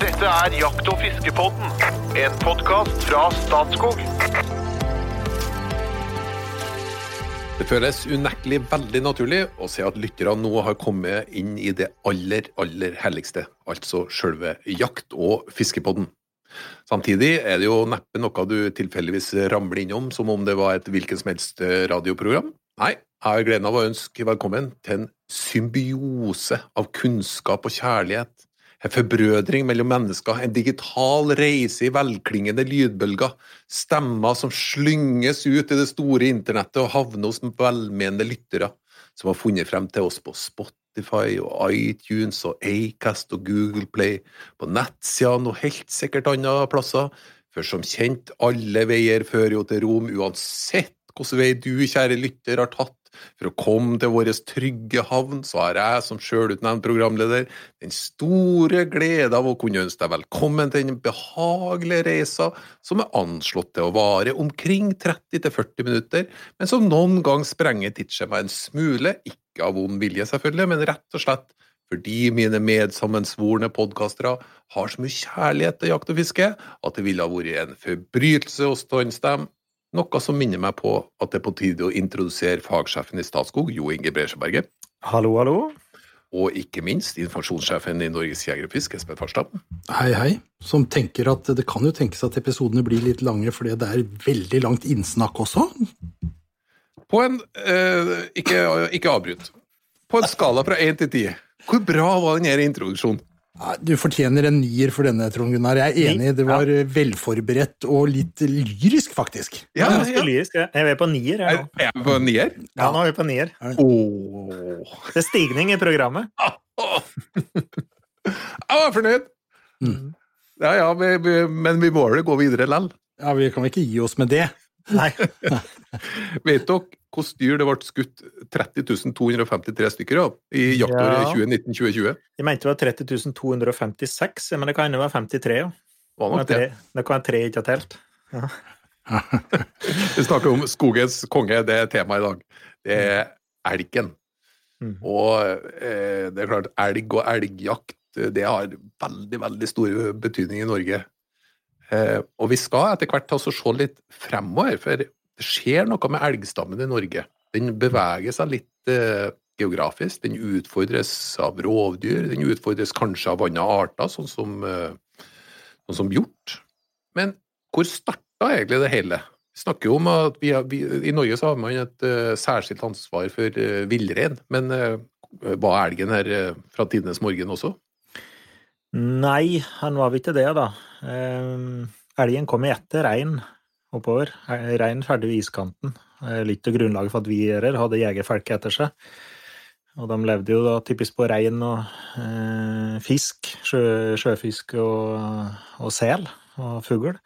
Dette er Jakt- og fiskepodden, en podkast fra Statskog. Det føles unektelig veldig naturlig å se at lytterne nå har kommet inn i det aller, aller helligste, altså sjølve jakt- og fiskepodden. Samtidig er det jo neppe noe du tilfeldigvis ramler innom som om det var et hvilket som helst radioprogram. Nei, jeg har gleden av å ønske velkommen til en symbiose av kunnskap og kjærlighet. En forbrødring mellom mennesker, en digital reise i velklingende lydbølger, stemmer som slynges ut i det store internettet og havner hos velmenende lyttere som har funnet frem til oss på Spotify og iTunes og Acast og Google Play, på nettsidene og helt sikkert andre plasser, for som kjent, alle veier fører jo til Rom, uansett hvilken vei du, kjære lytter, har tatt for å komme til vår trygge havn, så har jeg som sjølutnevnt programleder den store glede av å kunne ønske deg velkommen til den behagelige reisa som er anslått til å vare omkring 30–40 minutter, men som noen gang sprenger tidsskjemaet en smule, ikke av vond vilje selvfølgelig, men rett og slett fordi mine medsammensvorne podkastere har så mye kjærlighet til jakt og fiske at det ville ha vært en forbrytelse å stanse dem noe som minner meg på at det er på tide å introdusere fagsjefen i Statskog, Jo Inge Bresjeberget. Hallo, hallo. Og ikke minst informasjonssjefen i Norges Jegerfisk, Espen Farstad. Hei, hei. Som tenker at det kan jo tenkes at episodene blir litt lange fordi det er veldig langt innsnakk også? På en eh, Ikke, ikke avbryt. På en skala fra én til ti, hvor bra var denne introduksjonen? Du fortjener en nier for denne, Trond Gunnar. Jeg er enig. Det var ja. velforberedt og litt lyrisk, faktisk. Ja, ganske ja. lyrisk. Jeg er på nier. Jeg, er vi på nier? Ja, nå er vi på nier. Oh. Det er stigning i programmet. Jeg var fornøyd! Mm. Ja, ja, vi, vi, men vi må vel gå videre likevel? Ja, vi kan vel ikke gi oss med det. Nei. Vet dere hvilke dyr det ble skutt 30 253 stykker av i jaktåret ja. 2019-2020? Jeg mente det var 30 256, men det kan hende det var 53. Ja. Var nok det. Det kan være tre ikke har telt. Ja. Vi snakker om skogens konge, det er temaet i dag. Det er elgen. Mm. Og eh, det er klart, elg og elgjakt det har veldig, veldig stor betydning i Norge. Eh, og vi skal etter hvert ta oss og se litt fremover, for det skjer noe med elgstammen i Norge. Den beveger seg litt eh, geografisk, den utfordres av rovdyr, den utfordres kanskje av andre arter, sånn som, eh, sånn som hjort. Men hvor starta egentlig det hele? Vi snakker jo om at vi, vi, I Norge så har man et uh, særskilt ansvar for uh, villrein, men uh, var elgen her fra tidenes morgen også? Nei, han var ikke det, da. Um, elgen kom etter rein oppover. Rein ferdig ved iskanten. Litt av grunnlaget for at vi gjør hadde jegerfolket etter seg. Og de levde jo da typisk på rein og eh, fisk, sjø, sjøfisk og, og, sel og fugl.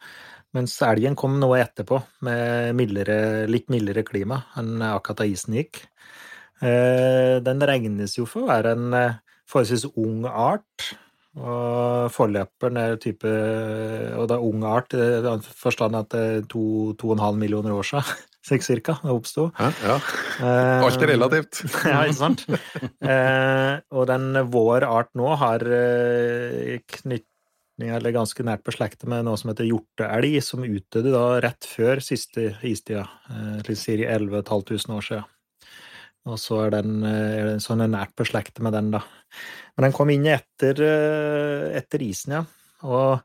Mens elgen kom noe etterpå, med mildere, litt mildere klima enn akkurat da isen gikk. Eh, den regnes jo for å være en eh, forholdsvis ung art. Og forløperen er type Og det er ung art, i den forstand at det er to, to og en halv millioner år siden, Seks cirka, det oppsto. Ja, ja. Alt er relativt. ja, ikke sant. eh, og den vår art nå har eh, knytning, eller ganske nært beslektet med noe som heter hjorteelg, som utdøde da rett før siste istida, eh, til ca. 11 500 år siden. Og så er den eh, sånn er nært beslektet med den, da. Men den kom inn etter, eh, etter isen, ja. Og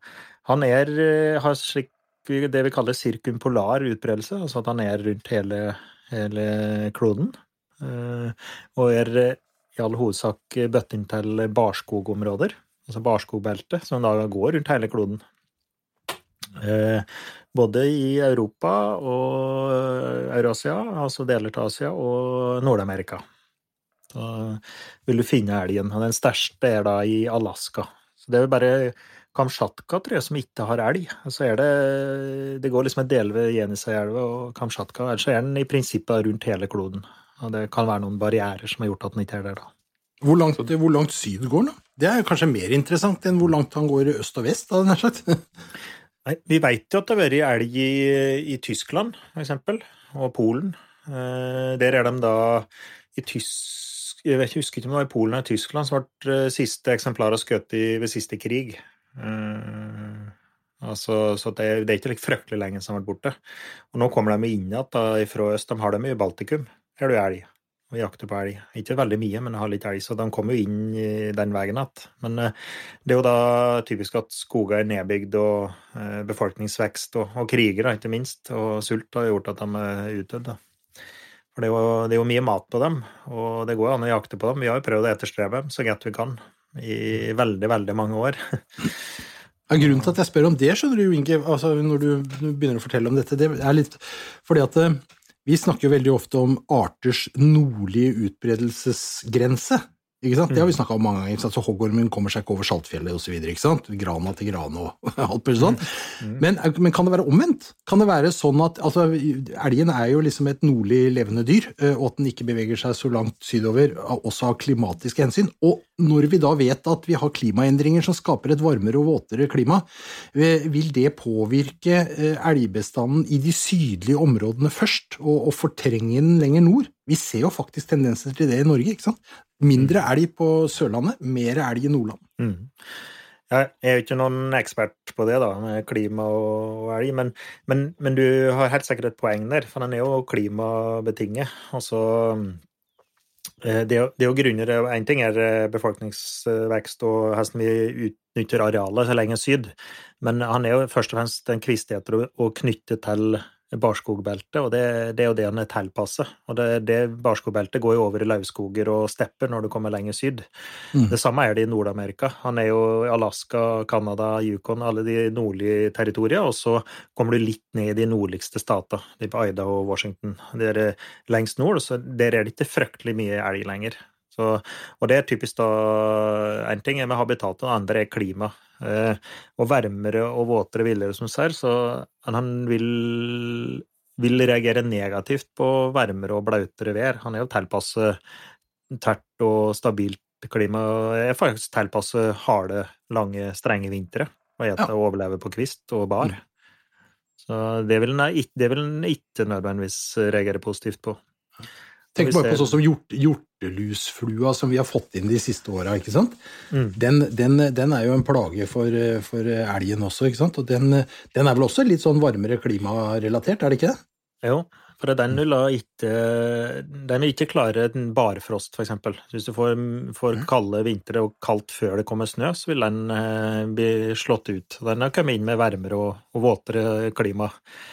han er, eh, har slik det vi kaller sirkumpolar utbredelse, altså at han er rundt hele, hele kloden. Og er i all hovedsak bøtt til barskogområder, altså barskogbeltet, som da går rundt hele kloden. Både i Europa og Eurasia, altså deler til Asia, og Nord-Amerika. Da vil du finne elgen. Og den største er da i Alaska. Så det er jo bare Kamtsjatka, som ikke har elg. Så er det Det går liksom en del ved Jeniseielva og Kamtsjatka. Ellers er den i prinsippet rundt hele kloden. Og det kan være noen barrierer som har gjort at den ikke er der, da. Hvor langt, hvor langt syd går den? Det er kanskje mer interessant enn hvor langt han går i øst og vest? Da, nær sagt. Nei, Vi veit jo at det har vært elg i, i Tyskland, f.eks., og Polen. Eh, der er de da i tysk Jeg vet, husker ikke om det var i Polen eller Tyskland som ble siste siste eksemplarer skutt ved siste krig. Eh, altså, så det, det er ikke like fryktelig lenge som har vært borte. Og nå kommer de inn igjen fra øst. De har dem i Baltikum. Her er det elg og jakter på elg. Ikke veldig mye, men har litt elg, så de kommer jo inn den veien igjen. Men eh, det er jo da typisk at skoger er nedbygd, og eh, befolkningsvekst og, og kriger, ikke minst, og sult har gjort at de er utdødd. For det er, jo, det er, jo, mye mat på dem, og det går an å jakte på dem. Vi har jo prøvd å etterstrebe dem så godt vi kan i veldig, veldig mange år. Ja, grunnen til at jeg spør om det, skjønner du, Inge, altså når du, begynner å fortelle om dette, det er litt fordi at eh, vi snakker jo veldig ofte om arters nordlige utbredelsesgrense. Ikke sant? Det har vi mm. snakka om mange ganger. Så Hoggormen kommer seg ikke over Saltfjellet osv. Grana til grana og alt mulig sånt. Mm. Men, men, kan det være omvendt? Kan det være sånn at altså, Elgen er jo liksom et nordlig levende dyr, eh, og at den ikke beveger seg så langt sydover, også av klimatiske hensyn. Og når vi da vet at vi har klimaendringer som skaper et varmere og våtere klima, eh, vil det påvirke eh, elgbestanden i de sydlige områdene først, og, og fortrenge den lenger nord? Vi ser jo faktisk tendenser til det i Norge. ikke sant? Mindre mm. elg på Sørlandet, mer elg i Nordland. Mm. Jeg er jo ikke noen ekspert på det, da, med klima og elg, men, men, men, du har helt sikkert et poeng der, for den er jo klimabetinget. Altså, eh, det, er jo grunner Én ting er eh, befolkningsvekst og hvordan vi utnytter arealet så lenge syd, men han er jo først og fremst en kvisteter å knytte til barskogbeltet, og det, det, er jo det han er tilpasset. Og det, det barskogbeltet går jo over i lauvskoger og stepper når du kommer lenger syd. Mm. Det samme er det i Nord-Amerika. Han er jo i Alaska, Canada, Yukon, alle de nordlige territoriene, og så kommer du litt ned i de nordligste statene, på Idaho og Washington. Det er lengst nord, så der er det ikke fryktelig mye elg lenger. Så, og det er typisk da Én ting er med habitatet, det andre er klima. Eh, og varmere og våtere villere som ser, så han vil, vil reagere negativt på varmere og blautere vær. Han er jo tilpasset tært og stabilt klima. Er faktisk tilpasset harde, lange, strenge vintre. Og ete ja. og overleve på kvist og bar. Mm. Så det vil en ikke nødvendigvis reagere positivt på. Tenk bare på sånn som hjort, hjortelusflua som vi har fått inn de siste åra. Mm. Den, den, den, er jo en plage for, for elgen også, ikke sant? og den, den, er vel også litt sånn varmere klimarelatert, er det ikke det? Jo, for den vil da ikke Den vil ikke klare barfrost, f.eks. Hvis du får, får mm. kalde vintre og kaldt før det kommer snø, så vil den eh, bli slått ut. Den har kommet inn med varmere og, og våtere klima.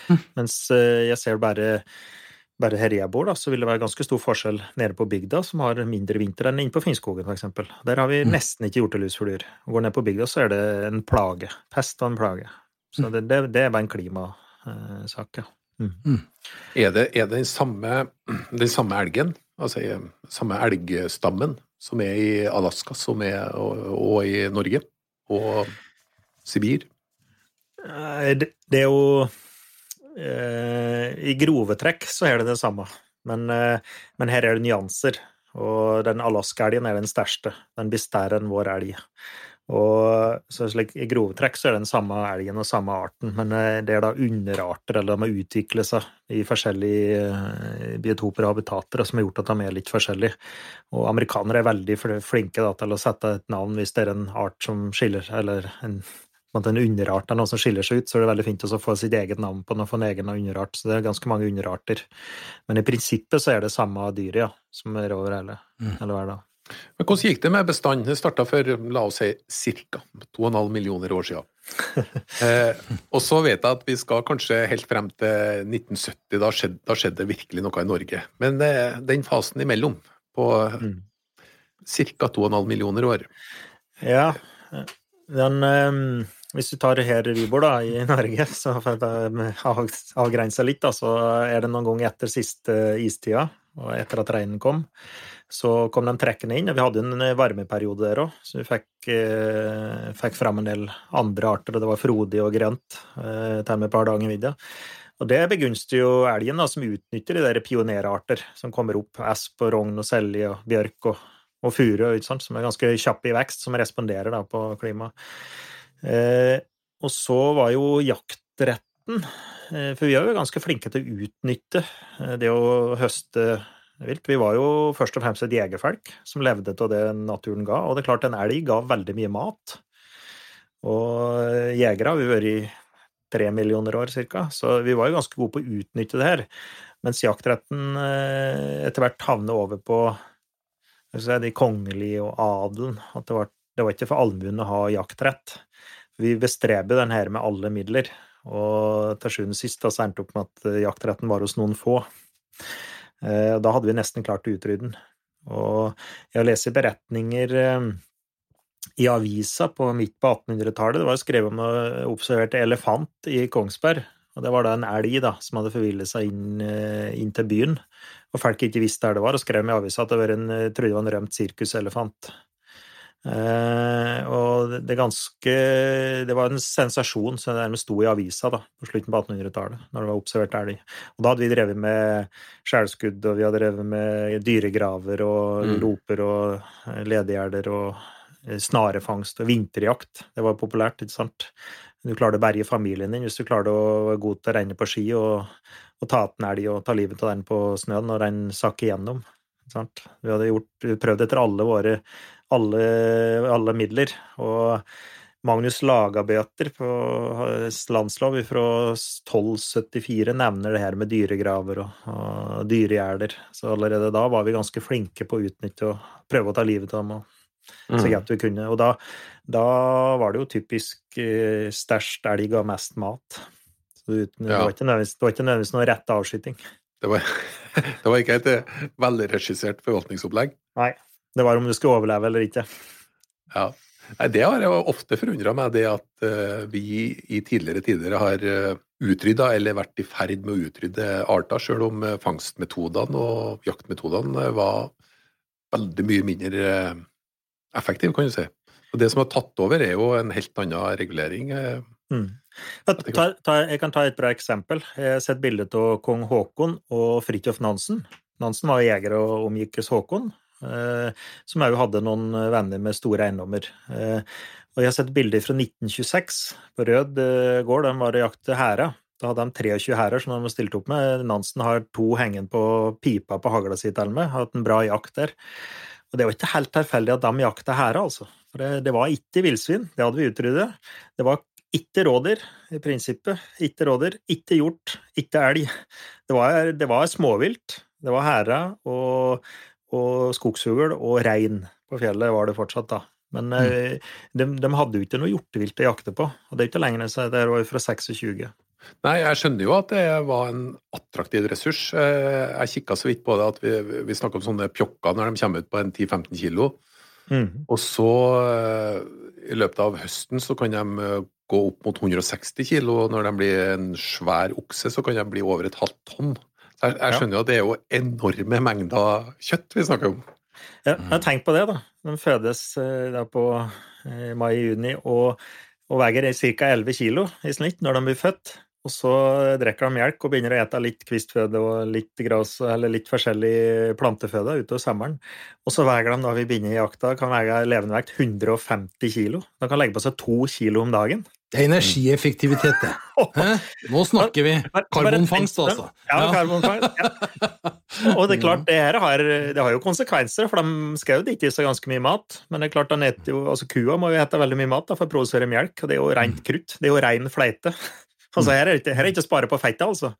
Mm. Mens eh, jeg ser bare bare her jeg bor, da, så vil det være ganske stor forskjell nede på bygda, som har mindre vinter enn inne på Finnskogen f.eks. Der har vi mm. nesten ikke hjortelusfluer. Går ned på bygda, så er det en plage. Pest og en plage. Så mm. det, det, det er bare en klimasak, ja. Mm. mm. Er, det, er det den samme, den samme elgen, altså samme elgstammen, som er i Alaska som er, og, og i Norge? Og Sibir? Det, det er jo Eh, I grove trekk så er det det samme, men, eh, men her er det nyanser. Og den alaska-elgen er den største. Den blir større enn vår elg. Og så slik, I grove trekk så er det den samme elgen og samme arten, men eh, det er da underarter, eller de har utviklet seg i forskjellige biotoper og habitater, som har gjort at de er litt forskjellige. Og amerikanere er veldig flinke da, til å sette et navn hvis det er en art som skiller, eller en en underart er noe som skiller seg ut, så er det veldig fint å få sitt eget navn på den og få en egen underart. Så det er ganske mange underarter. Men i prinsippet så er det samme dyret ja, som er over hele, mm. hele verden. Men Hvordan gikk det med bestanden? Det starta for la oss si ca. 2,5 millioner år siden. eh, og så vet jeg at vi skal kanskje helt frem til 1970, da skjedde, da skjedde det virkelig noe i Norge. Men eh, den fasen imellom, på mm. ca. 2,5 millioner år Ja, den um hvis du tar her vi bor, da, i Norge, så for å avgrense litt, da, så er det noen ganger etter siste istida, og etter at regnen kom, så kom de trekkende inn. og Vi hadde en varmeperiode der òg, så vi fikk, eh, fikk fram en del andre arter. og Det var frodig og grønt eh, til med et par dager videre. Og det begunster jo elgen, da, som utnytter de der pionerarter som kommer opp. Esp og rogn og selje og bjørk og, og furu, som er ganske kjappe i vekst, som responderer da, på klimaet. Eh, og så var jo jaktretten eh, For vi er jo ganske flinke til å utnytte eh, det å høste vilt. Vi var jo først og fremst et jegerfolk som levde av det naturen ga. Og det er klart, en elg ga veldig mye mat. Og jegere har vi vært i tre millioner år cirka, så vi var jo ganske gode på å utnytte det her. Mens jaktretten etter hvert havner over på de kongelige og adelen. At det var, det var ikke for allmuen å ha jaktrett. Vi bestreber den her med alle midler. Og til sjuende og sist så endte opp med at jaktretten var hos noen få. Eh, da hadde vi nesten klart å utrydde den. Og jeg lest beretninger eh, i avisa på midt på 1800-tallet. Det var skrevet om å observerte elefant i Kongsberg. Og det var da en elg da, som hadde forvillet seg inn, eh, inn, til byen. Og folk ikke visste der det var, og skrev i avisa at det var en, trodde det var en rømt sirkuselefant. Eh, og det, ganske Det var en sensasjon som nærmest sto i avisa da, på slutten på 1800-tallet, når det var observert elg. Og da hadde vi drevet med skjælskudd, og vi hadde drevet med dyregraver og mm. roper og eh, ledegjerder og eh, snarefangst og vinterjakt. Det var populært, ikke sant. Du klarte å berge familien din hvis du klarte å være god til å renne på ski og, og ta en elg og ta livet av den på snøen når den sakk igjennom. Sant? Vi hadde gjort, prøvd etter alle våre alle, alle midler. Og Magnus Lagabøter på landslov fra 1274 nevner det her med dyregraver og, og dyregjerder. Så allerede da var vi ganske flinke på å utnytte og prøve å ta livet av dem. Og, så mm. godt vi kunne. Og da, da var det jo typisk eh, størst elg og mest mat. Så det, det, var ikke nødvendigvis noe rett avskyting. Det var, det var ikke et veldig velregissert forvaltningsopplegg? Nei. Det var om du skulle overleve eller ikke. Ja. Nei, det har jeg ofte forundra meg, det at uh, vi i tidligere tider har uh, utrydda eller vært i ferd med å utrydde arter, sjøl om uh, fangstmetodene og jaktmetodene var veldig mye mindre effektive, kan du si. Og det som har tatt over, er jo en helt annen regulering. Mm. Jeg, tar, tar, jeg kan ta et bra eksempel. Jeg har sett bilde av kong Haakon og Fridtjof Nansen. Nansen var jeger og omgikkes Haakon. Eh, som òg hadde noen venner med store eiendommer. Eh, og jeg har sett bilder fra 1926 på Rød eh, gård, de var i jakt til hæra. Da hadde de 23 hærer som de stilte opp med. Nansen har to hengende på pipa på hagla si til med, har hatt en bra jakt der. Og det var ikke helt tilfeldig at de jakta hæra, altså. For det, det var ikke villsvin, det hadde vi utryddet. Det var ikke rådyr, i prinsippet. Ikke rådyr, ikke hjort, ikke elg. Det var, det var småvilt. Det var hæra, og og skogsfugl og rein på fjellet var det fortsatt, da. Men mm. Eh, de, de, hadde jo ikke noe hjortevilt å jakte på, og det er ikke lenger siden. Det var fra 26. Nei, jeg skjønner jo at det var en attraktiv ressurs. Eh, jeg kikka så vidt på det at vi, vi snakker om sånne pjokker når de kommer ut på en 10-15 kilo. Mm. Og så, eh, i løpet av høsten, så kan de gå opp mot 160 kilo. Og når de blir en svær okse, så kan de bli over et halvt tonn. Jeg, jeg skjønner jo at det er jo enorme mengder kjøtt vi snakker om. Ja, har tenkt på det, da. De fødes eh, da på eh, mai-juni og, og veier ca. 11 kg i snitt når de blir født. Og så drikker de melk og begynner å ete litt kvistføde og litt gras eller litt forskjellig planteføde utover sommeren. Og så veier de da vi begynner i jakta, kan veie levende vekt 150 kg. De kan legge på seg to kilo om dagen. Det er energieffektivitet, det. Nå snakker vi karbonfangst, altså. Ja, karbonfangst. Ja. Og det er klart, det her har, det har jo konsekvenser, for de skal jo ikke seg ganske mye mat. Men det er klart, jo, altså kua må jo hete veldig mye mat da, for å produsere melk, og det er jo rent krutt. Det er jo rein fleite. Altså, her er det ikke, her er ikke å spare på fettet, altså.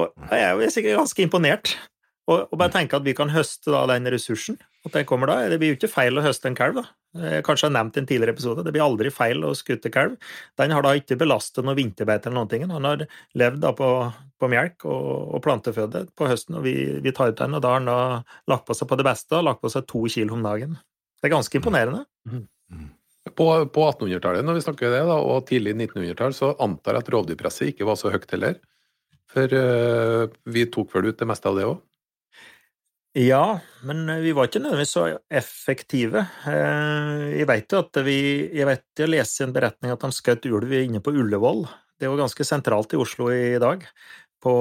Og jeg er jo sikkert ganske imponert. Og, og bare tenke at vi kan høste da, den ressursen. At det kommer da. Det blir jo ikke feil å høste en kalv, da. Jeg kanskje har nevnt i en tidligere episode. Det blir aldri feil å skutte kalv. Den har da ikke belastet noe vinterbeite eller noen ting. Han har levd da på, på melk og, og, planteføde på høsten, og vi, vi, tar ut den, og da har han da lagt på seg på det beste og lagt på seg to kilo om dagen. Det er ganske imponerende. Mm. Mm. På, på 1800-tallet når vi snakker det da, og tidlig 1900-tall, så antar jeg at rovdyrpresset ikke var så høyt heller. For uh, vi tok vel ut det meste av det òg? Ja, men vi var ikke nødvendigvis så effektive. Uh, jeg vet jo at vi Jeg vet jeg leste en beretning at de skjøt ulv inne på Ullevål. Det var ganske sentralt i Oslo i dag, på,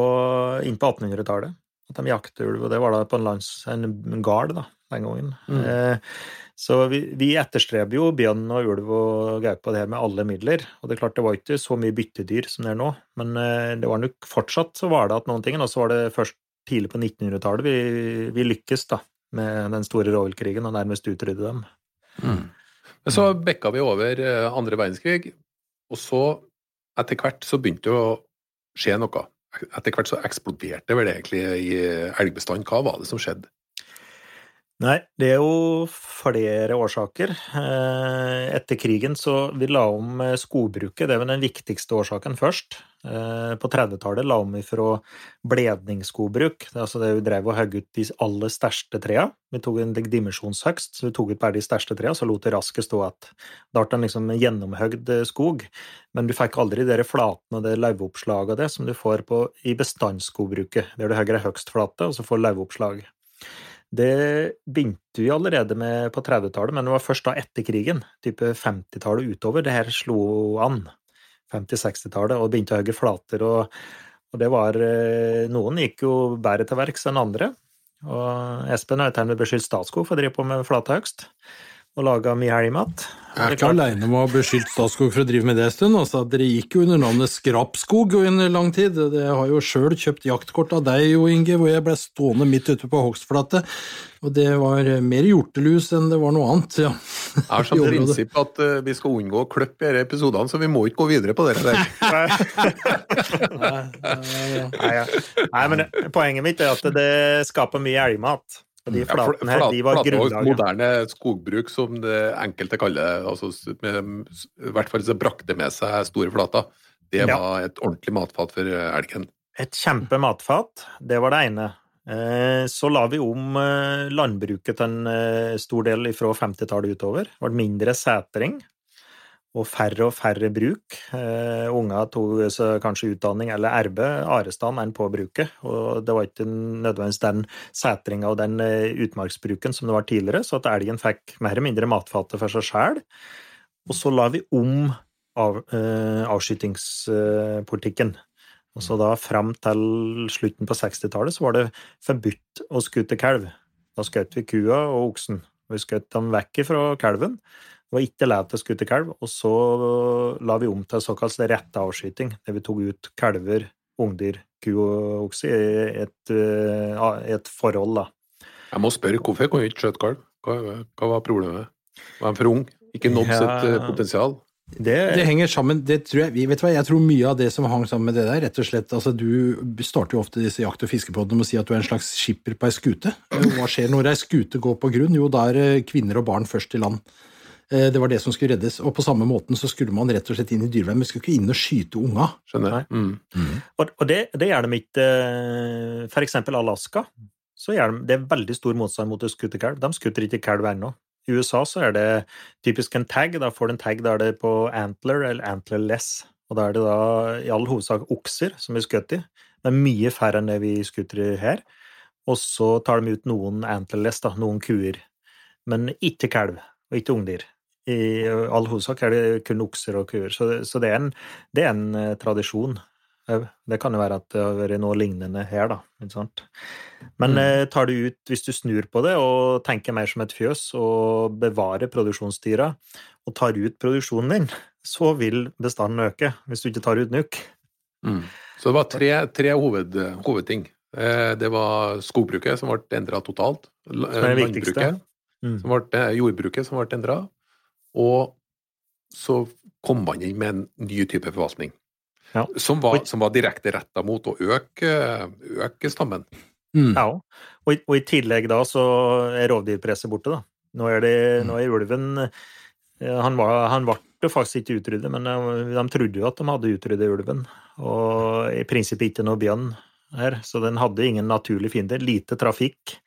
inn på 1800-tallet. At de jakter ulv, og det var da på en, lands, en gard da, den gangen. Mm. Uh, så vi, vi etterstreber jo bjørn og ulv og gaupe det her med alle midler. Og det er klart det var ikke så mye byttedyr som det er nå, men eh, det var nok fortsatt så var det at noen ting. Og så var det først tidlig på 1900-tallet vi, vi, lykkes da med den store rovviltkrigen og nærmest utrydde dem. Mm. Men så bekka vi over eh, andre verdenskrig, og så etter hvert så begynte det å skje noe. Etter hvert så eksploderte vel egentlig i elgbestanden. Hva var det som skjedde? Nei, det er jo flere årsaker. Eh, etter krigen så vi la om eh, skogbruket, det er vel den viktigste årsaken først. Eh, på 30-tallet la om vi fra bledningsskogbruk, altså det vi drev og hogg ut de aller største trærne. Vi tok en dimensjonshøgst, så vi tok ut bare de største trærne, så lot det rasket stå igjen. Da ble det liksom en gjennomhogd skog, men du fikk aldri de flatene og det lauvoppslaget det som du får på, i bestandsskogbruket, der du hogger ei høgstflate og så får lauvoppslag. Det begynte vi allerede med på 30-tallet, men det var først da etter krigen, type 50-tallet utover, det her slo an. 50-60-tallet, og begynte å hogge flater, og, og, det var eh, Noen gikk jo bedre til verks enn andre. Og Espen har jo til med beskyldt Statskog for å drive på med flatehogst og laga mye helgemat. Jeg er ikke aleine om å ha beskyldt Statskog for å drive med det en stund. Altså, dere gikk jo under navnet Skrapskog i en lang tid. Jeg har jo sjøl kjøpt jaktkort av deg, Jo Inge, hvor jeg ble stående midt ute på hogstflate. Og det var mer hjortelus enn det var noe annet. Ja. Jeg har som prinsipp at uh, vi skal unngå å klippe disse episodene, så vi må ikke gå videre på det der. nei, nei, nei, men poenget mitt er at det skaper mye elgmat. Og de flatene her, de var grunnlaget. Moderne skogbruk, som det enkelte kaller altså med, I hvert fall så brakte med seg store flater. Det var ja. et ordentlig matfat for elgen. Et kjempe matfat, det var det ene. Eh, så la vi om eh, landbruket til en eh, stor del fra 50-tallet utover. Det ble mindre setring og færre og færre bruk. Uh, unger tok kanskje utdanning eller arbeid Arestan enn på bruket. Og det var ikke nødvendigvis den setringa og den uh, utmarksbruken som det var tidligere, så at elgen fikk mer eller mindre matfatet for seg sjæl. Og så la vi om av, uh, avskytingspolitikken. Og så da fram til slutten på 60-tallet så var det forbudt å skute kalv. Da skjøt vi kua og oksen. Vi skjøt dem vekk fra kalven. Det var ikke lov til å skutte kalv, og så la vi om til såkalt rette avskyting, der vi tok ut kalver, ungdyr, ku og okse i et, eh, et, forhold, da. Jeg må spørre, hvorfor kunne vi ikke skjøte kalv? Hva, hva, var problemet? Var han for ung? Ikke nådd ja, sitt eh, potensial? Det, det, henger sammen det tror jeg, vet du hva, jeg tror mye av det som hang sammen med det der, rett og slett altså Du starter jo ofte disse jakt- og fiskepodene med å si at du er en slags skipper på ei skute. Hva skjer når ei skute går på grunn? Jo, da er kvinner og barn først i land. Eh, det var det som skulle reddes. Og på samme måten så skulle man rett og slett inn i dyrevern, men skulle ikke inn og skyte unga. Skjønner jeg. Mm. Mm. Og, og, det, det gjør de ikke f.eks. For eksempel Alaska. Så gjør de, det er veldig stor motstand mot å skutte kalv. De skutter ikke kalv ennå. I USA så er det typisk en tag. Da får du en tag der det er på antler eller antlerless. Og da er det da i all hovedsak okser som er skutt i. Det er mye færre enn det vi skutter her. Og så tar de ut noen antlerless, da, noen kuer. Men ikke kalv, og ikke ungdyr. I all hovedsak er det kun okser og kuer, så, det, så det, er en, det, er en, uh, tradisjon. Det kan jo være at det har vært noe lignende her, da. Men mm. uh, tar du ut, hvis du snur på det og tenker mer som et fjøs og bevarer produksjonsdyra, og tar ut produksjonen din, så vil bestanden øke, hvis du ikke tar ut nuk. Mm. Så det var tre, tre hoved, hovedting. Eh, det var skogbruket, som ble endra totalt. Landbruket, mm. som ble, jordbruket, som ble endra. Og så kom man inn med en ny type forvaltning. Ja. Som, var, som, var, direkte retta mot å øke, øke stammen. Mm. Ja, og i, og i, tillegg da så er rovdyrpresset borte, da. Nå er, det, mm. nå er ulven han, var, han ble faktisk ikke utryddet, men de trodde jo at de hadde utryddet ulven. Og i prinsippet ikke noe bjørn her, så den hadde ingen naturlig fiende. Lite trafikk.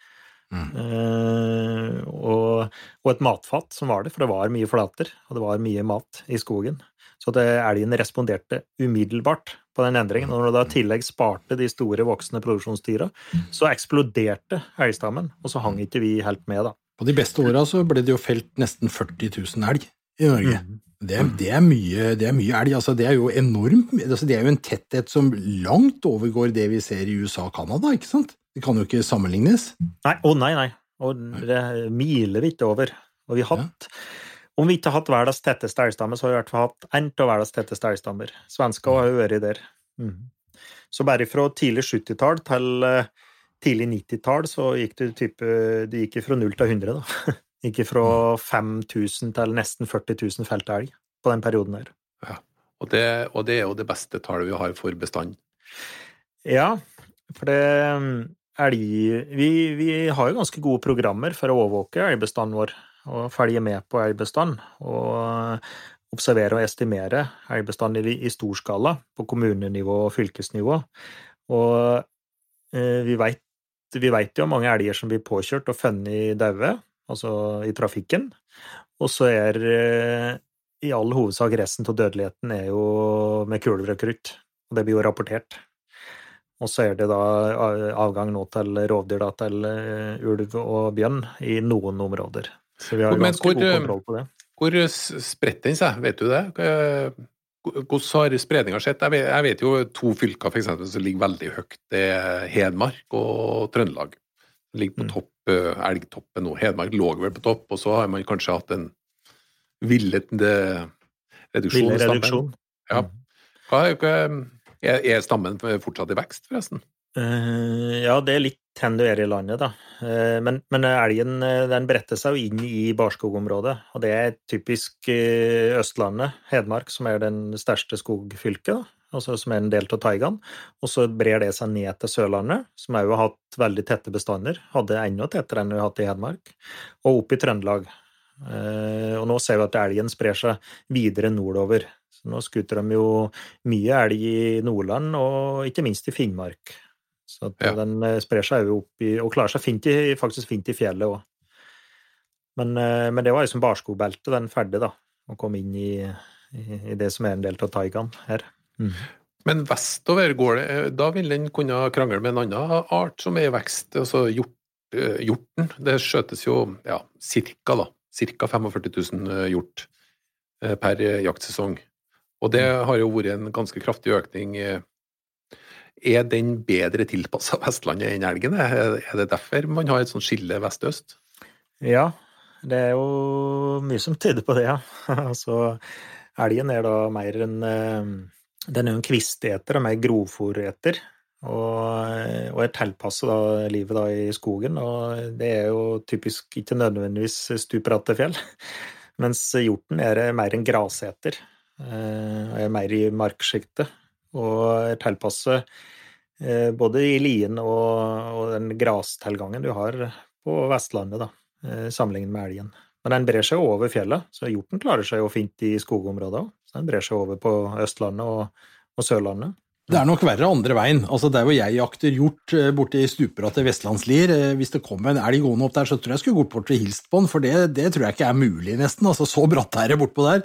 Mm. Uh, og, og, et matfat som var det, for det var mye flater, og det var mye mat i skogen. Så det, elgen responderte umiddelbart på den endringen. Og når du da i tillegg sparte de store, voksne produksjonsdyra, så eksploderte elgstammen, og så hang ikke vi helt med, da. På de beste åra så ble det jo felt nesten 40 000 elg i Norge. Mm. Det, det, er mye, det, er mye, elg. Altså, det er jo enormt. Altså, det er jo en tetthet som langt overgår det vi ser i USA og Canada, ikke sant? Det kan jo ikke sammenlignes. Nei, å nei, nei. Og det er milevidt over. Og vi har hatt ja. Om vi ikke har hatt verdens tetteste elgstamme, så har vi i hvert fall hatt en av verdens tetteste elgstammer. Svensker har jo vært der. Mm. Så bare fra tidlig 70-tall til uh, tidlig 90-tall så gikk det type Det gikk fra 0 til 100, da. Gikk fra 5000 til nesten 40 000 felt elg på den perioden der. Og det, og det er jo det beste tallet vi har for bestand. Ja, for det elg... Vi, vi har jo ganske gode programmer for å overvåke elgbestanden vår og følge med på elgbestanden. Og observere og estimere elgbestanden i, i stor skala på kommunenivå og fylkesnivå. Og eh, vi veit jo om mange elger som blir påkjørt og funnet daue, altså i trafikken. Og så er eh, i all hovedsak resten av dødeligheten er jo med kuler. Og det blir jo rapportert. Og så er det da avgang nå til rovdyr, da, til eh, ulv og bjørn i noen områder. Så vi har Men ganske hvor, god kontroll på det. Hvor spredt den seg, vet du det? Hvordan har spredninga skjedd? Jeg vet, jeg vet jo to fylker for eksempel, som ligger veldig høyt. Det er Hedmark og Trøndelag. Ligger på Mm. topp, eh, elgtoppen nå. Hedmark lå vel på topp, og så har man kanskje hatt en villet eh, reduksjon. Stammen. reduksjon. Ja. Hva, hva, er, er stammen fortsatt i vekst, forresten? Uh, ja, det er litt hen du er i landet, da. Uh, men, men elgen eh, den bretter seg jo inn i barskogområdet. Og det er typisk uh, Østlandet, Hedmark, som er den største skogfylket. da. Altså som er en del av taigaen. Og så brer det seg ned til Sørlandet, som òg har hatt veldig tette bestander. Hadde enda tettere enn vi har hatt i Hedmark. Og opp i Trøndelag. Og nå ser vi at elgen sprer seg videre nordover. Nå skuter de jo mye elg i Nordland, og ikke minst i Finnmark. Så Ja. den eh, sprer seg jo opp i Og klarer seg fint i, faktisk fint i fjellet òg. Men, eh, men det var liksom barskogbeltet, den ferdig, da. Å komme inn i, i, det som er en del av taigaen her. Men vestover går det eh, Da vil den kunne krangle med en annen art som er i vekst, altså hjort, eh, hjorten. Det skjøtes jo ja, cirka, da. Cirka 45 000 eh, hjort eh, per eh, jaktsesong. Og det har jo vært en ganske kraftig økning. Er den bedre tilpassa Vestlandet enn elgen? Er det derfor man har et sånt skille vest-øst? Ja, det er jo mye som tyder på det, ja. altså, elgen er da mer en eh, Den er jo en kvisteter og mer grovfòreter. Og, og er tilpasset da livet da i skogen, og det er jo typisk ikke nødvendigvis stupbratte fjell. Mens hjorten er mer en graseter, eh, og er mer i marksjiktet. Og er tilpasset eh, både i lien og, den grastilgangen du har på Vestlandet, da, eh, sammenlignet med elgen. Men den brer seg over fjellet, så hjorten klarer seg jo fint i skogområdet òg. Den brer seg over på Østlandet og, og Sørlandet. Det er nok verre andre veien. Altså, Der hvor jeg jakter hjort eh, borte i stupera til Vestlandslier, eh, hvis det kom en elg gående opp der, så tror jeg jeg skulle gått bort og hilst på den, for det, det tror jeg ikke er mulig, nesten. altså Så bratt er det bortpå der.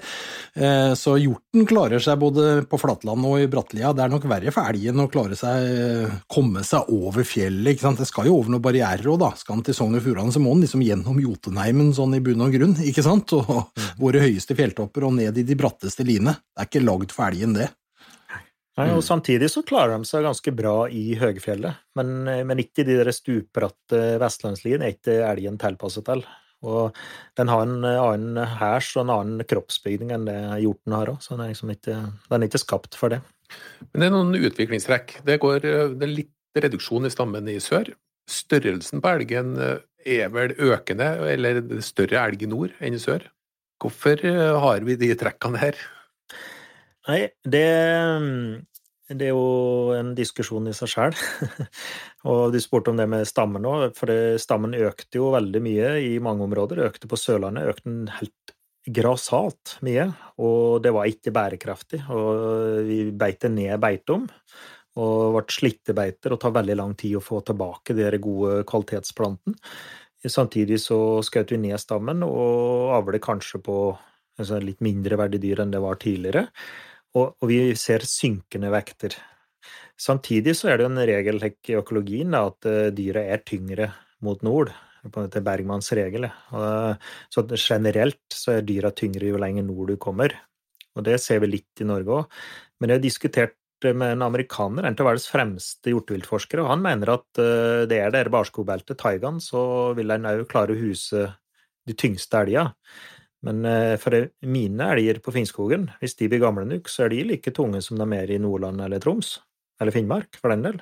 Eh, Så hjorten klarer seg både på flatland og i Brattlia. Det er nok verre for elgen å klare seg, komme seg over fjellet. ikke sant? Det skal jo over noen barrierer òg, da. Skal han til Sogn og Fjordane, så må han liksom gjennom Jotunheimen sånn i bunn og grunn, ikke sant? Og våre høyeste fjelltopper og ned i de bratteste line. Det er ikke lagd for elgen, det. Nei, og Samtidig så klarer de seg ganske bra i høgfjellet, men, men ikke de der stupbratte vestlandsliene er ikke elgen tilpasset til. Og den har en annen hærs og en annen kroppsbygning enn det hjorten har òg, så den er, liksom ikke, den er ikke skapt for det. Men det er noen utviklingstrekk. Det, går, eh, det er litt reduksjon i stammen i sør. Størrelsen på elgen eh, er vel økende, eller er større elg i nord enn i sør. Hvorfor eh, har vi de trekkene her? Nei, det, det er jo en diskusjon i seg sjøl. og du spurte om det med stammen nå, for det, stammen økte jo veldig mye i mange områder. Økte på Sørlandet, økte den helt grassat mye, og det var ikke bærekraftig. Og vi beite ned beitom, og ble slittebeiter, og tar veldig lang tid å få tilbake de gode kvalitetsplantene. Samtidig så skjøt vi ned stammen, og avler kanskje på altså litt mindre verdige dyr enn det var tidligere. Og, og vi ser synkende vekter. Samtidig så er det en regel i økologien da, at dyret dyra er tyngre mot nord. På dette Bergmanns regel. Uh, så generelt så er dyra tyngre jo lenger nord du kommer. Og det ser vi litt i Norge òg. Men jeg har diskutert med en amerikaner, en av verdens fremste hjorteviltforskere, og han mener at uh, det er der barskobeltet, taigaen, så vil en òg klare å huse de tyngste elga. Men for mine elger på Finnskogen, hvis de blir gamle nok, så er de like tunge som de er i Nordland eller Troms. Eller Finnmark, for den del.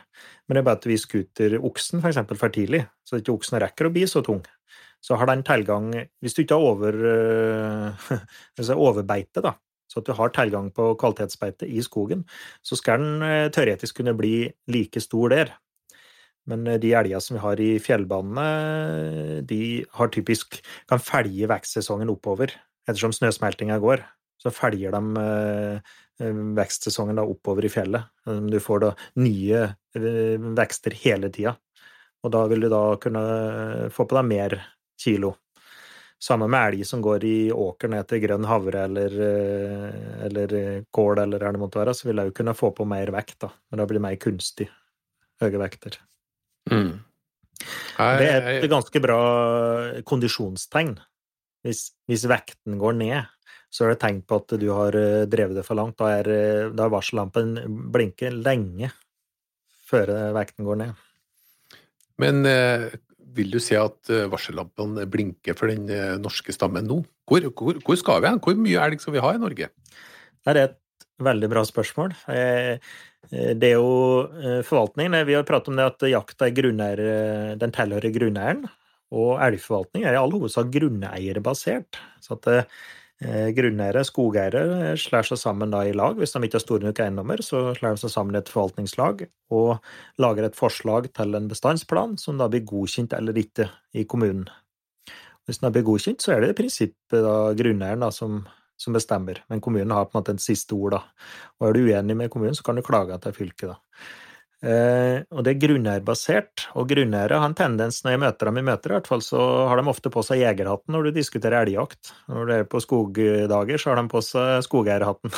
Men det er bare at vi skuter oksen for eksempel for tidlig, så ikke oksen rekker å bli så tung. så har den tilgang Hvis du ikke har over, øh, overbeite, da, så at du har tilgang på kvalitetsbeite i skogen, så skal den eh, teoretisk kunne bli like stor der. Men eh, de elgene som vi har i fjellbanene, de har typisk kan felge vekstsesongen oppover ettersom snøsmeltinga går. Så felger de vekstsesongen da oppover i fjellet. Du får da nye vekster hele tida. Og da vil du da kunne få på deg mer kilo. Samme med elg som går i åkeren etter grønn havre eller, eh, eller kål eller hva det måtte være, så vil jeg jo kunne få på mer vekt, da. Men da blir det mer kunstig høye vekter. Mm. Det er et ganske bra kondisjonstegn. Hvis, hvis, vekten går ned, så er det tegn på at du har eh, drevet det for langt. Da er, eh, da er varsellampen blinker lenge før vekten går ned. Men eh, vil du si at eh, varsellampene blinker for den eh, norske stammen nå? Hvor, hvor, hvor skal vi hen? Hvor mye elg skal vi ha i Norge? Det er et veldig bra spørsmål. Det er jo forvaltningen. Vi har pratet om det at jakta er grunneier, den tilhører grunneieren. Og elgforvaltning er i all hovedsak grunneierbasert. Så at Eh, grunneiere, skogeiere, slår seg sammen i lag. Hvis de ikke har store nok eiendommer, så slår de seg sammen i et forvaltningslag og lager et forslag til en bestandsplan som da blir godkjent eller ikke i kommunen. Hvis den blir godkjent, så er det i prinsippet da grunneieren da, som, som, bestemmer, men kommunen har på en måte et siste ord. da. Og Er du uenig med kommunen, så kan du klage til fylket. da. Eh, og det er grunneierbasert, og grunneiere har en tendens, når jeg møter dem i møter, i hvert fall, så har de ofte på seg jegerhatten når du diskuterer elgjakt. Når du er på skogdager, så har de på seg skogeierhatten.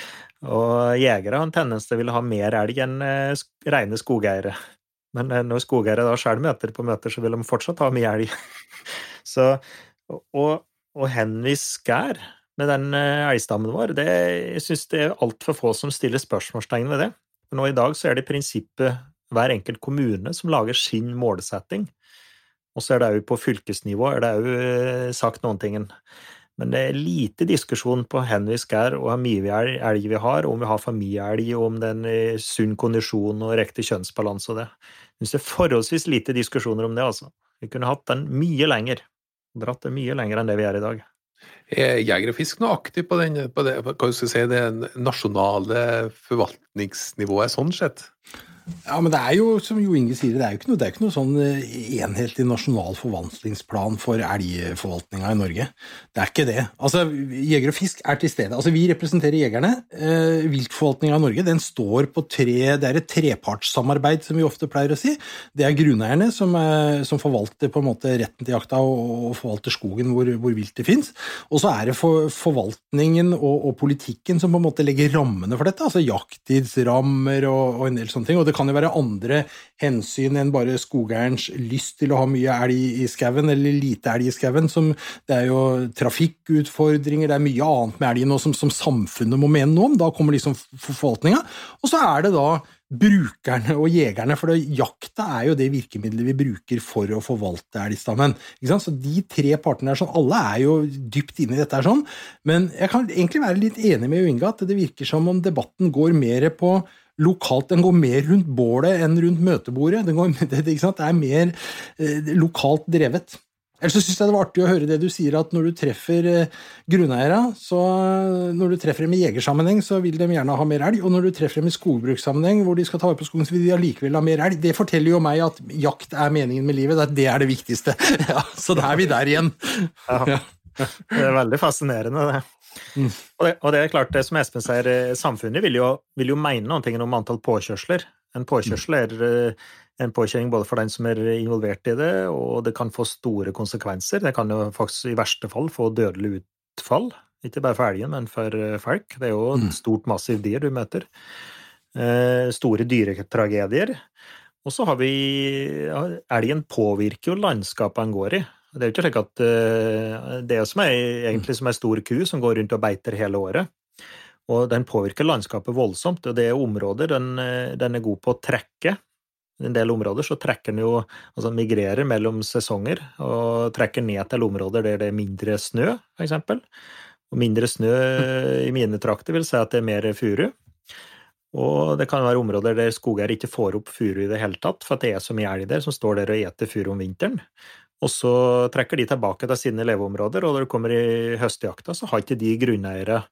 og jegere har en tendens til å ville ha mer elg enn eh, rene skogeiere. Men eh, når skogeiere da selv møter på møter, så vil de fortsatt ha mye elg. så, og, og henvis skær med den eh, elgstammen vår, det, jeg syns det er altfor få som stiller spørsmålstegn ved det. For nå i dag så er det i prinsippet hver enkelt kommune som lager sin målsetting. Og så er det òg på fylkesnivå er det òg eh, sagt noen ting. Men det er lite diskusjon på hvor vi skal og hvor mye elg vi har, om vi har for mye elg, om det er en sunn kondisjon og riktig kjønnsbalanse og det. Jeg synes det er forholdsvis lite diskusjoner om det, altså. Vi kunne hatt den mye lenger. Dratt det mye lenger enn det vi er i dag. Er Jeger og Fisk noe aktiv på, den, på det, si, det nasjonale forvaltningsnivået sånn sett? Ja, men det er jo, som Jo Inge sier, det er jo ikke noe, det noe sånn eh, enhetlig nasjonal forvaltningsplan for elgforvaltninga i Norge. Det er ikke det. Altså, Jeger og Fisk er til stede. Altså, Vi representerer jegerne. Eh, viltforvaltninga i Norge den står på tre Det er et trepartssamarbeid, som vi ofte pleier å si. Det er grunneierne som, er, som forvalter på en måte retten til jakta og, og forvalter skogen hvor, hvor viltet fins. Og så er det for, forvaltningen og, og, politikken som på en måte legger rammene for dette. Altså jakttidsrammer og, og en del sånne ting. og det det kan jo være andre hensyn enn bare skogeierens lyst til å ha mye elg i skauen, eller lite elg i skauen. Det er jo trafikkutfordringer, det er mye annet med elgen som, som, samfunnet må mene noe om. Da kommer liksom forvaltninga. Og så er det da brukerne og jegerne, for jakta er jo det virkemidlet vi bruker for å forvalte elgstammen. Så de tre partene er sånn, alle er jo dypt inne i dette. her sånn, Men jeg kan egentlig være litt enig med Inga at det virker som om debatten går mer på lokalt. Den går mer rundt bålet enn rundt møtebordet. Den går, det, det, er mer eh, lokalt drevet. Ellers syns jeg det var artig å høre det du sier, at når du treffer eh, grunneiere, så når du treffer dem i jegersammenheng, så vil de gjerne ha mer elg. Og når du treffer dem i skogbrukssammenheng, hvor de skal ta vare på skogen, så vil de allikevel ha mer elg. Det forteller jo meg at jakt er meningen med livet. Det er det viktigste. Ja, så da er vi der igjen. Ja. Det er veldig fascinerende, det. Mm. Og, det, og, det, er klart, det som Espen sier, eh, samfunnet vil jo, vil jo mene noe om antall påkjørsler. En påkjørsel er eh, en påkjøring både for den som er involvert i det, og det kan få store konsekvenser. Det kan jo faktisk i verste fall få dødelig utfall. Ikke bare for elgen, men for eh, folk. Det er jo et mm. stort, massivt dyr du møter. store dyretragedier. Og så har vi Elgen påvirker jo landskapet han går i. Det er jo ikke slik at uh, det som er egentlig som ei stor ku som går rundt og beiter hele året. Og den påvirker landskapet voldsomt. og Det er områder den, eh, den er god på å trekke. I en del områder så trekker den jo altså migrerer mellom sesonger og trekker ned til områder der det er mindre snø, f.eks. Og mindre snø i mine trakter vil si at det er mer furu. Og det kan være områder der skogeier ikke får opp furu i det hele tatt, for det er så mye elg der som står der og eter furu om vinteren. Og så trekker de tilbake til sine leveområder, og når det kommer i høstjakta, så har ikke de grunneiere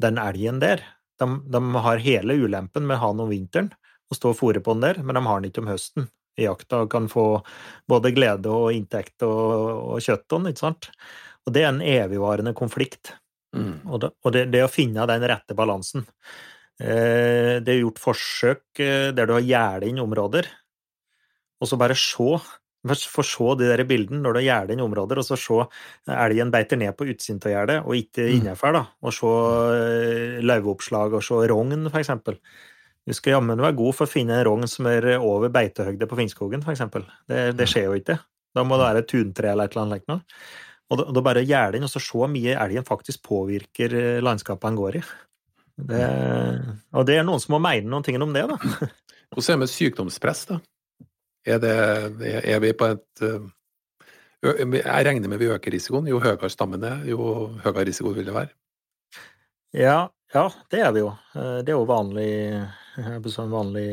den elgen der. De, de har hele ulempen med å ha den om vinteren og stå og fòre på den der, men de har den ikke om høsten i jakta og kan få både glede og inntekt og, og kjøtt av den, ikke sant. Og det er en evigvarende konflikt. Mm. Og, det, og det, det, å finne den rette balansen. Eh, det er gjort forsøk eh, der du har gjerdet inn områder, og så bare se få se de der bildene når du gjerder inn områder, og så se elgen beiter ned på utsiden av gjerdet, og ikke Mm. innenfor, da. Og se løveoppslag, og se rogn, for eksempel. Du skal jammen være god for å finne en rogn som er over beitehøgde på Finnskogen, for eksempel. Det, det skjer jo ikke. Da må det være et tuntre eller et eller annet. Og da, bare gjerde inn og så se hvor mye elgen faktisk påvirker eh, landskapet han går i. Det, og det er noen som må mene noen ting om det, da. Hvordan er det med sykdomspress, da? Er, det, er vi på et Jeg regner med vi øker risikoen. Jo høyere stammen er, jo høyere risiko vil det være. Ja, ja, det er det jo. Eh, det er jo vanlig, en vanlig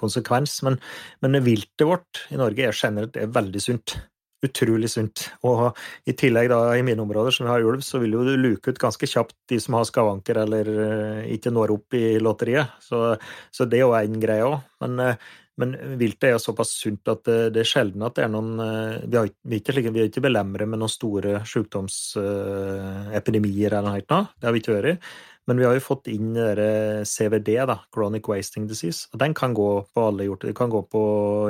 konsekvens. Men, men viltet vårt i Norge er generelt er veldig sunt. Utrolig sunt. Og i tillegg, da, i mine områder som vi har ulv, så vil jo du luke ut ganske kjapt de som har skavanker eller eh, ikke når opp i lotteriet. Så, så det er jo en greie òg. Men, eh, men vilt er jo såpass sunt at det, det, er sjelden at det er noen Vi har, vi er ikke, vi er ikke belemret med noen store sykdomsepidemier eller noe sånt. Det har vi ikke vært. Men vi har jo fått inn CVD, da, Chronic Wasting Disease, og den kan gå på alle hjorter. Den kan gå på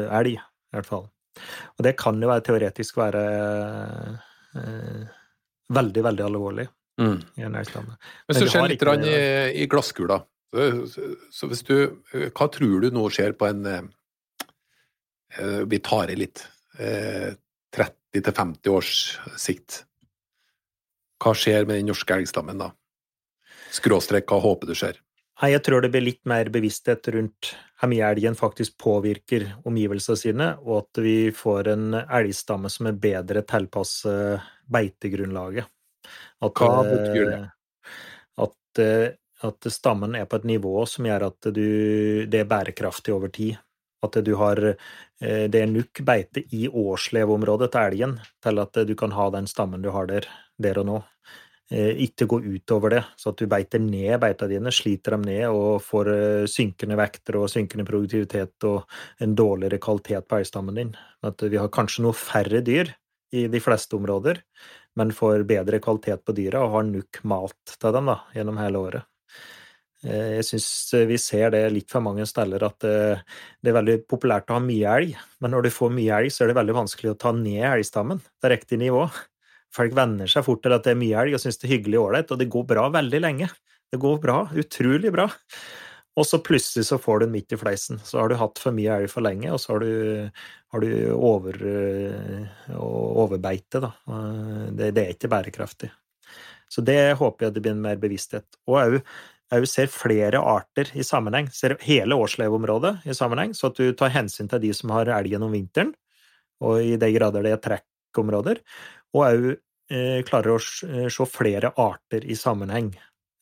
elg, i hvert fall. Og det kan jo være teoretisk være eh, veldig, veldig alvorlig. Mm. Men, Men så skjer litt i, i glasskula, så, så, hvis du Hva tror du nå skjer på en eh, Vi tar i litt. Eh, 30-50 års sikt. Hva skjer med den norske elgstammen da? Skråstrek, hva håper du skjer? Nei, Jeg tror det blir litt mer bevissthet rundt hvor mye elgen faktisk påvirker omgivelsene sine, og at vi får en elgstamme som er bedre tilpasset beitegrunnlaget. At, Hva betyr det? At, at, stammen er på et nivå som gjør at du, det er bærekraftig over tid. At du har det er nok beite i årsleveområdet til elgen til at du kan ha den stammen du har der, der og nå ikke gå utover det, så at du beiter ned beita dine, sliter dem ned og får synkende vekter og synkende produktivitet og en dårligere kvalitet på elgstammen din. At vi har kanskje noe færre dyr i de fleste områder, men får bedre kvalitet på dyra og har nok mat til dem da, gjennom hele året. Jeg syns vi ser det litt for mange steder at det er veldig populært å ha mye elg, men når du får mye elg, så er det veldig vanskelig å ta ned elgstammen til riktig nivå. Folk venner seg fort til at det er mye elg og syns det er hyggelig og ålreit, og det går bra veldig lenge. Det går bra, utrolig bra. Og så plutselig så får du den midt i fleisen. Så har du hatt for mye elg for lenge, og så har du, har du over, overbeite, da. Det, det, er ikke bærekraftig. Så det håper jeg det blir mer bevissthet. Og òg òg ser flere arter i sammenheng. Ser hele årsleveområdet i sammenheng, så at du tar hensyn til de som har elg gjennom vinteren, og i de grader det er trekkområder, og òg eh, klarer å se flere arter i sammenheng.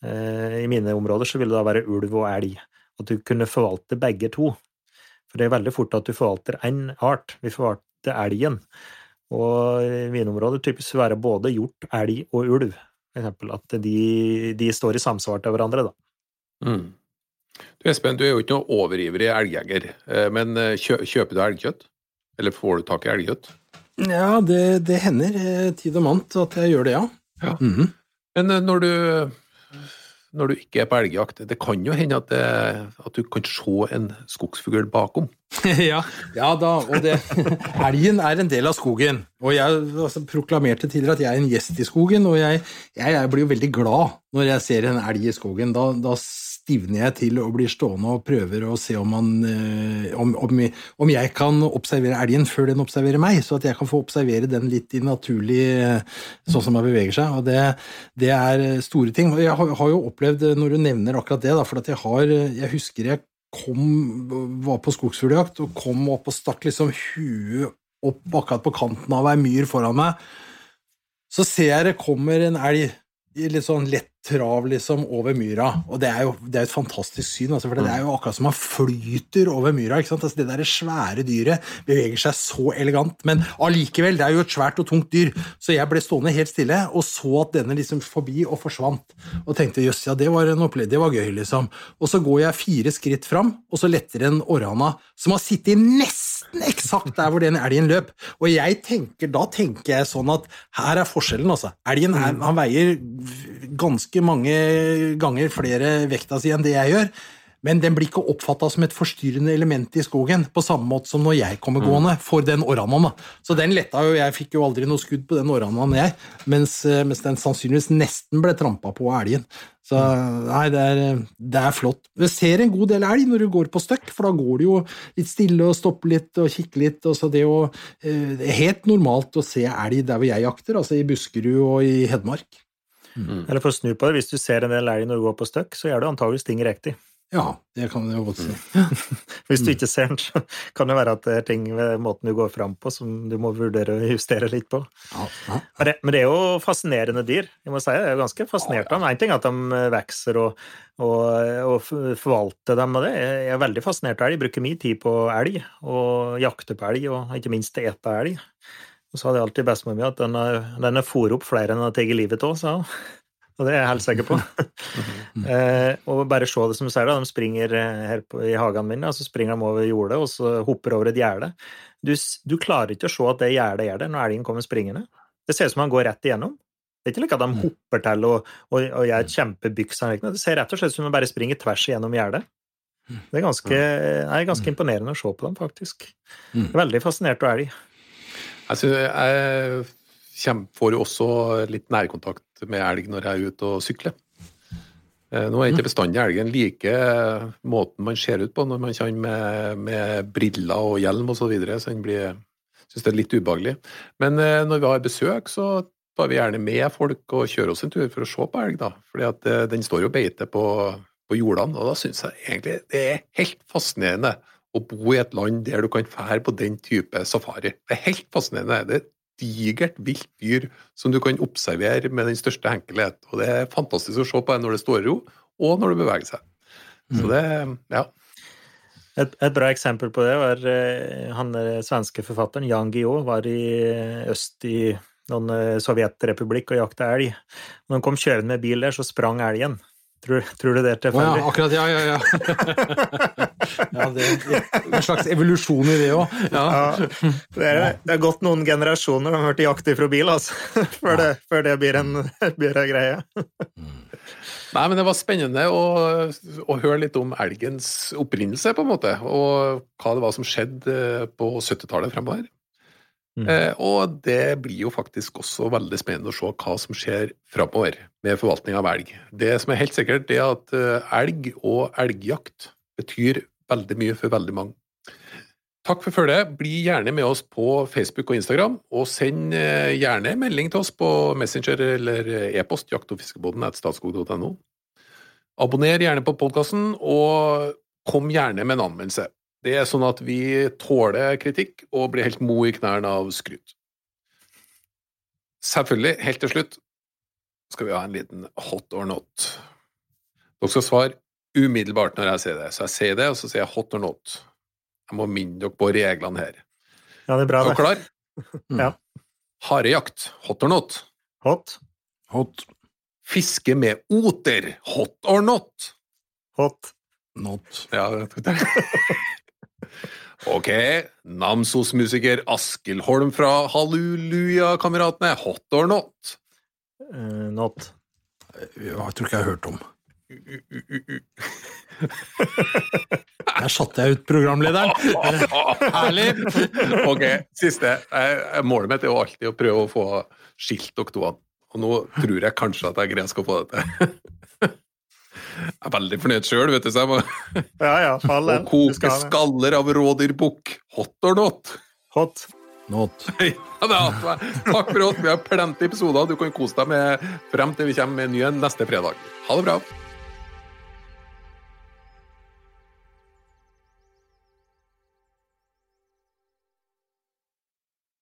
Eh, I mine områder så vil det da være ulv og elg, at du kunne forvalte begge to. For det er veldig fort at du forvalter én art. Vi forvalter elgen. Og i mine områder typisk være både hjort, elg og ulv. For eksempel at de, de står i samsvar til hverandre, da. Mm. Du Espen, du er jo ikke noe overivrig elgjeger, men kjøper du elgkjøtt? Eller får du tak i elgkjøtt? Ja, det, det hender tid og mant at jeg gjør det, ja. ja. Mm -hmm. Men når du, når du ikke er på elgjakt, det kan jo hende at, det, at du kan se en skogsfugl bakom? ja, ja da, og det Elgen er en del av skogen. Og jeg altså, proklamerte tidligere at jeg er en gjest i skogen, og jeg, jeg, jeg blir jo veldig glad når jeg ser en elg i skogen. Da, da stivner jeg til og blir stående og prøver å se om, man, om, om, om, jeg kan observere elgen før den observerer meg, så at jeg kan få observere den litt i naturlig sånn som den beveger seg. og Det, det er store ting. Jeg har, har, jo opplevd, når du nevner akkurat det, da, for at jeg har Jeg husker jeg kom, var på skogsfugljakt og kom opp og stakk liksom huet opp akkurat på kanten av ei myr foran meg. Så ser jeg det kommer en elg litt sånn lett trav liksom over myra, og det er jo det er et fantastisk syn, altså, for det er jo akkurat som man flyter over myra. ikke sant? Altså, det der svære dyret beveger seg så elegant, men allikevel, det er jo et svært og tungt dyr, så jeg ble stående helt stille og så at denne liksom forbi og forsvant, og tenkte jøss, ja, det var en opplevelse, det var gøy, liksom. Og så går jeg fire skritt fram, og så letter en orrhanna som har sittet nesten eksakt der hvor den elgen løp, og jeg tenker, da tenker jeg sånn at her er forskjellen, altså. Elgen her, han veier ganske mange ganger flere vekta si enn det jeg gjør, men den blir ikke oppfatta som et forstyrrende element i skogen, på samme måte som når jeg kommer gående for den orranaen. Så den letta jo, jeg fikk jo aldri noe skudd på den orranaen, jeg, mens, eh, mens den sannsynligvis nesten ble trampa på av elgen. Så nei, det er, det er flott. Du ser en god del elg når du går på støkk, for da går du jo litt stille og stopper litt og kikker litt. og så det, er eh, det er helt normalt å se elg der hvor jeg jakter, altså i Buskerud og i Hedmark. Eller for å snu på det, hvis du ser en del elg når du går på støkk, så gjør du antageligvis ting riktig. Ja, det kan jeg jo godt si. Hvis du ikke ser den, så kan det være at det er ting ved måten du går fram på som du må vurdere å justere litt på. Ja, ja. Men det, men det er jo fascinerende dyr. Jeg må si, jeg er ganske fascinert av dem. En ting er at de vokser og, og, og forvalter dem, og det. Jeg er veldig fascinert av elg. Jeg bruker mye tid på elg, og jakter på elg, og ikke minst ete elg. Og så hadde jeg alltid bestemor mi at den er, den er opp flere enn den har tatt livet av, sa hun. Og det er jeg helt sikker på. eh, og bare se det som du sier, da. De springer eh, her på, i hagen min, og så springer de over jordet, og så hopper over et gjerde. Du, du klarer ikke å se at det gjerdet er der når elgen kommer springende. Det ser ut som han går rett igjennom. Det er ikke like at de hopper til og, og, og gjør et kjempebyks. Det ser rett og slett ut som de bare springer tvers igjennom gjerdet. Det er ganske, er ganske imponerende å se på dem, faktisk. Mm. Veldig fascinert av elg. Jeg, synes jeg får jo også litt nærkontakt med elg når jeg er ute og sykler. Eh, Nå er ikke bestandig elgen like måten man ser ut på når man kommer med, med briller og hjelm osv., så, videre, så den blir syns det er litt ubehagelig. Men eh, når vi har besøk, så tar vi gjerne med folk og kjører oss en tur for å se på elg, da. Fordi at eh, den står jo beiter på, på jordene, og da syns jeg egentlig det er helt fascinerende å bo i et land der du kan fære på den type safari. Det er helt fascinerende. Det er digert, vilt dyr som du kan observere med den største enkelhet. Og det er fantastisk å se på det når det står i ro, og når det beveger seg. Så det, ja. Et, et bra eksempel på det var eh, han eh, svenske forfatteren Jan Guillou var i eh, øst i noen sovjetrepublikk og jakta elg. Når han kom kjørende med bil der, så sprang elgen. Tror, tror du det er Å ja, akkurat, ja, ja, ja. ja det en slags evolusjon i det òg. Ja. Ja, det, har det gått noen generasjoner de har vært i jakt ifra bil, altså, før, det, før det blir en, blir en greie. Nei, men det var spennende å, å høre litt om elgens opprinnelse, på en måte, og hva det var som skjedde på 70-tallet fremover. Mm. Eh, og det blir jo faktisk også veldig spennende å se hva som skjer framover med forvaltning av elg. Det som er helt sikkert, er at eh, elg og elgjakt betyr veldig mye for veldig mange. Takk for følget. Bli gjerne med oss på Facebook og Instagram, og send eh, gjerne melding til oss på Messenger eller e-post jakt- og fiskebåten statskog.no. Abonner gjerne på podkasten, og kom gjerne med en anmeldelse. Det er sånn at vi tåler kritikk og blir helt mo i knærne av skryt. Selvfølgelig, helt til slutt, skal vi ha en liten hot or not. Dere skal svare umiddelbart når jeg sier det. Så jeg sier det, og så sier jeg hot or not. Jeg må minne dere på reglene her. Ja, det er bra, Er dere det. klar? Ja. Harejakt, hot or not. Hot. Hot. Fiske med oter, hot or not. Hot. Not. Ja, det Ok, Namsos-musiker Askild Holm fra Halleluja-kameratene, hot or not? Uh, not. Jeg tror ikke jeg har hørt om. Der satte jeg ut programlederen. Herlig! Ok, siste. Målet mitt er jo alltid å prøve å få skilt dere to. Og nå tror jeg kanskje at jeg greier skal få det til. Jeg er veldig fornøyd sjøl, vet du. Så jeg må Ja, ja, fall å koke skal skaller av rådyrbukk. Hot or not? Hot. Not. Ja, det alt. Takk for oss. Vi har plenty episoder. Du kan kose deg med frem til vi kommer med en ny neste fredag. Ha det bra.